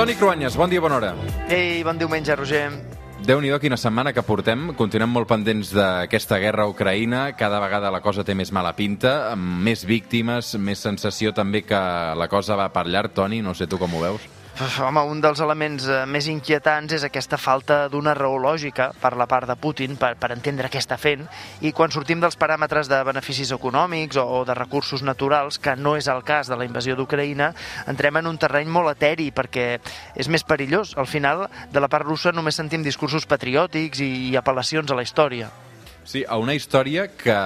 Toni Cruanyes, bon dia, bona hora. Ei, bon diumenge, Roger. Déu-n'hi-do quina setmana que portem. Continuem molt pendents d'aquesta guerra a Ucraïna. Cada vegada la cosa té més mala pinta, amb més víctimes, més sensació també que la cosa va per llarg. Toni, no sé tu com ho veus. Home, un dels elements eh, més inquietants és aquesta falta d'una raó lògica per la part de Putin per, per entendre què està fent i quan sortim dels paràmetres de beneficis econòmics o, o de recursos naturals, que no és el cas de la invasió d'Ucraïna, entrem en un terreny molt eteri perquè és més perillós. Al final, de la part russa només sentim discursos patriòtics i, i apel·lacions a la història. Sí, a una història que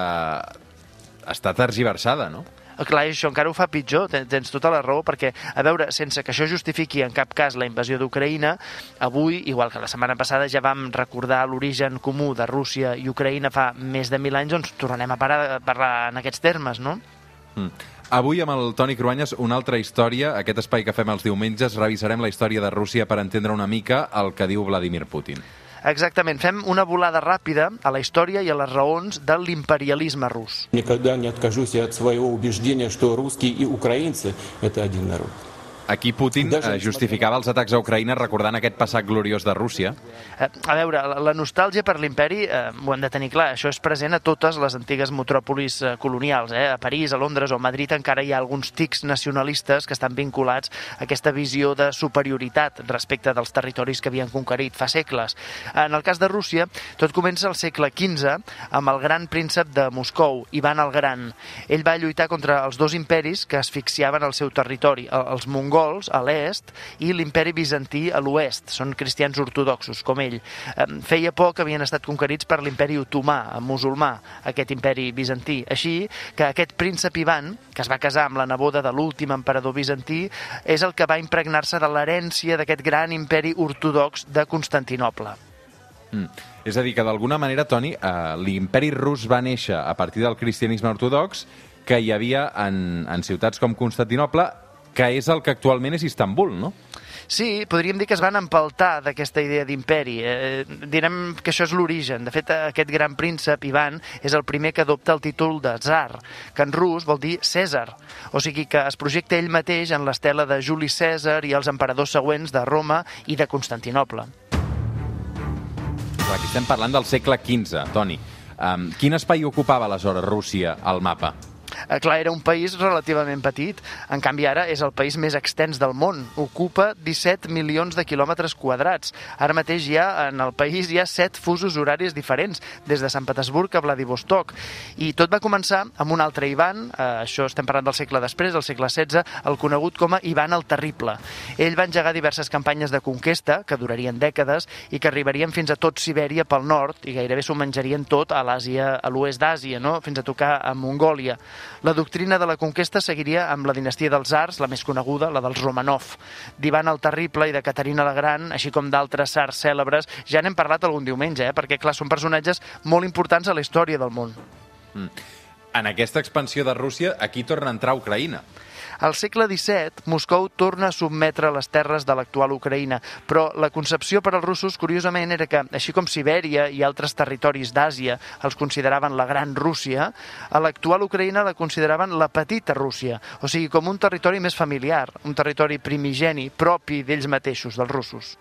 està tergiversada, no? Eh, clar, això encara ho fa pitjor, tens tota la raó, perquè, a veure, sense que això justifiqui en cap cas la invasió d'Ucraïna, avui, igual que la setmana passada, ja vam recordar l'origen comú de Rússia i Ucraïna fa més de mil anys, doncs tornem a parar a parlar en aquests termes, no? Mm. Avui amb el Toni Cruanyes una altra història, aquest espai que fem els diumenges, revisarem la història de Rússia per entendre una mica el que diu Vladimir Putin. Exactament, fem una volada ràpida a la història i a les raons de l'imperialisme rus. Никогда не откажусь от своего убеждения, что русские и украинцы – это один народ. Aquí Putin eh, justificava els atacs a Ucraïna recordant aquest passat gloriós de Rússia. Eh, a veure, la, la nostàlgia per l'imperi, eh, ho hem de tenir clar, això és present a totes les antigues metròpolis colonials. Eh? A París, a Londres o a Madrid encara hi ha alguns tics nacionalistes que estan vinculats a aquesta visió de superioritat respecte dels territoris que havien conquerit fa segles. En el cas de Rússia, tot comença al segle XV amb el gran príncep de Moscou, Ivan el Gran. Ell va lluitar contra els dos imperis que asfixiaven el seu territori, els mongols mongols a l'est i l'imperi bizantí a l'oest. Són cristians ortodoxos, com ell. Feia poc havien estat conquerits per l'imperi otomà, musulmà, aquest imperi bizantí. Així que aquest príncep Ivan, que es va casar amb la neboda de l'últim emperador bizantí, és el que va impregnar-se de l'herència d'aquest gran imperi ortodox de Constantinople. Mm. És a dir, que d'alguna manera, Toni, eh, l'imperi rus va néixer a partir del cristianisme ortodox que hi havia en, en ciutats com Constantinople que és el que actualment és Istanbul, no? Sí, podríem dir que es van empaltar d'aquesta idea d'imperi. Eh, direm que això és l'origen. De fet, aquest gran príncep, Ivan, és el primer que adopta el títol de tsar, que en rus vol dir Cèsar. O sigui que es projecta ell mateix en l'estela de Juli Cèsar i els emperadors següents de Roma i de Constantinople. Aquí estem parlant del segle XV, Toni. Um, quin espai ocupava aleshores Rússia al mapa? Eh, clar, era un país relativament petit, en canvi ara és el país més extens del món, ocupa 17 milions de quilòmetres quadrats. Ara mateix ha, en el país hi ha 7 fusos horaris diferents, des de Sant Petersburg a Vladivostok. I tot va començar amb un altre Ivan, eh, això estem parlant del segle després, del segle XVI, el conegut com a Ivan el Terrible. Ell va engegar diverses campanyes de conquesta, que durarien dècades, i que arribarien fins a tot Sibèria pel nord, i gairebé s'ho menjarien tot a l'Àsia, a l'oest d'Àsia, no? fins a tocar a Mongòlia. La doctrina de la conquesta seguiria amb la dinastia dels Ars, la més coneguda, la dels Romanov. D'Ivan el Terrible i de Caterina la Gran, així com d'altres sars cèlebres, ja n'hem parlat algun diumenge, eh? perquè, clar, són personatges molt importants a la història del món. Mm. En aquesta expansió de Rússia, aquí torna a entrar Ucraïna. Al segle XVII, Moscou torna a submetre les terres de l'actual Ucraïna, però la concepció per als russos, curiosament, era que, així com Sibèria i altres territoris d'Àsia els consideraven la Gran Rússia, a l'actual Ucraïna la consideraven la Petita Rússia, o sigui, com un territori més familiar, un territori primigeni, propi d'ells mateixos, dels russos.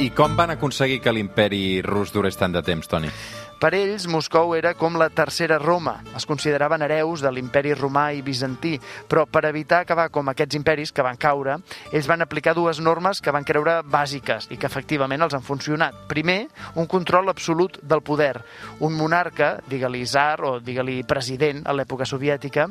I com van aconseguir que l'imperi rus durés tant de temps, Toni? Per ells, Moscou era com la tercera Roma. Es consideraven hereus de l'imperi romà i bizantí, però per evitar acabar com aquests imperis que van caure, ells van aplicar dues normes que van creure bàsiques i que efectivament els han funcionat. Primer, un control absolut del poder. Un monarca, digue-li zar o digue-li president a l'època soviètica,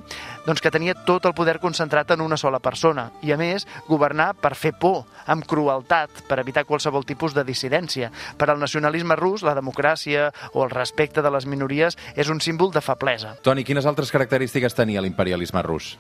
doncs que tenia tot el poder concentrat en una sola persona i, a més, governar per fer por, amb crueltat, per evitar qualsevol tipus de dissidència. Per al nacionalisme rus, la democràcia o el respecte de les minories és un símbol de feblesa. Toni, quines altres característiques tenia l'imperialisme rus?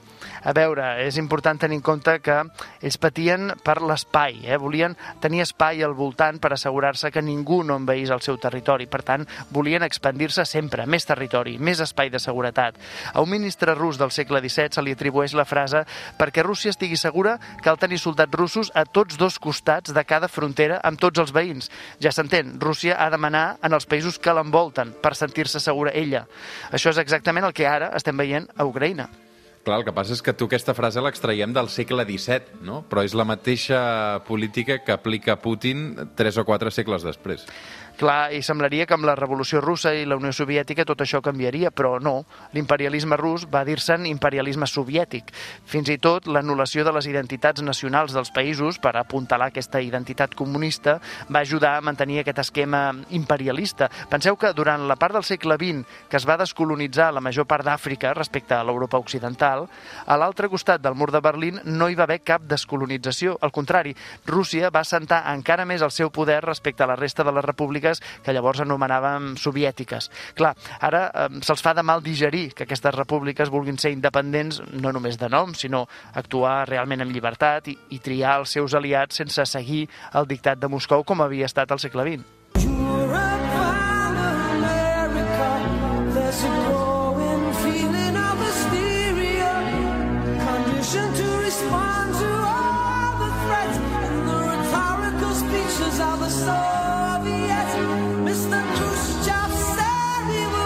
A veure, és important tenir en compte que ells patien per l'espai, eh? volien tenir espai al voltant per assegurar-se que ningú no envaís el seu territori. Per tant, volien expandir-se sempre, més territori, més espai de seguretat. A un ministre rus del segle XVII se li atribueix la frase perquè Rússia estigui segura cal tenir soldats russos a tots dos costats de cada frontera amb tots els veïns. Ja s'entén, Rússia ha de manar en els països que l'envolten per sentir-se segura ella. Això és exactament el que ara estem veient a Ucraïna. Clar, el que passa és que tu aquesta frase l'extraiem del segle XVII, no? Però és la mateixa política que aplica Putin tres o quatre segles després. Clar, i semblaria que amb la Revolució Russa i la Unió Soviètica tot això canviaria, però no. L'imperialisme rus va dir-se'n imperialisme soviètic. Fins i tot l'anul·lació de les identitats nacionals dels països per apuntalar aquesta identitat comunista va ajudar a mantenir aquest esquema imperialista. Penseu que durant la part del segle XX que es va descolonitzar la major part d'Àfrica respecte a l'Europa occidental, a l'altre costat del mur de Berlín no hi va haver cap descolonització. Al contrari, Rússia va assentar encara més el seu poder respecte a la resta de les repúbliques que llavors anomenàvem soviètiques. Clar, ara eh, se'ls fa de mal digerir que aquestes repúbliques vulguin ser independents no només de nom, sinó actuar realment amb llibertat i, i triar els seus aliats sense seguir el dictat de Moscou com havia estat al segle XX.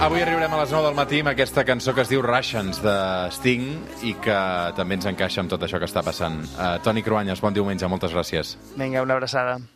Avui arribarem a les 9 del matí amb aquesta cançó que es diu Russians, de Sting, i que també ens encaixa amb tot això que està passant. Uh, Toni Cruanyes, bon diumenge, moltes gràcies. Vinga, una abraçada.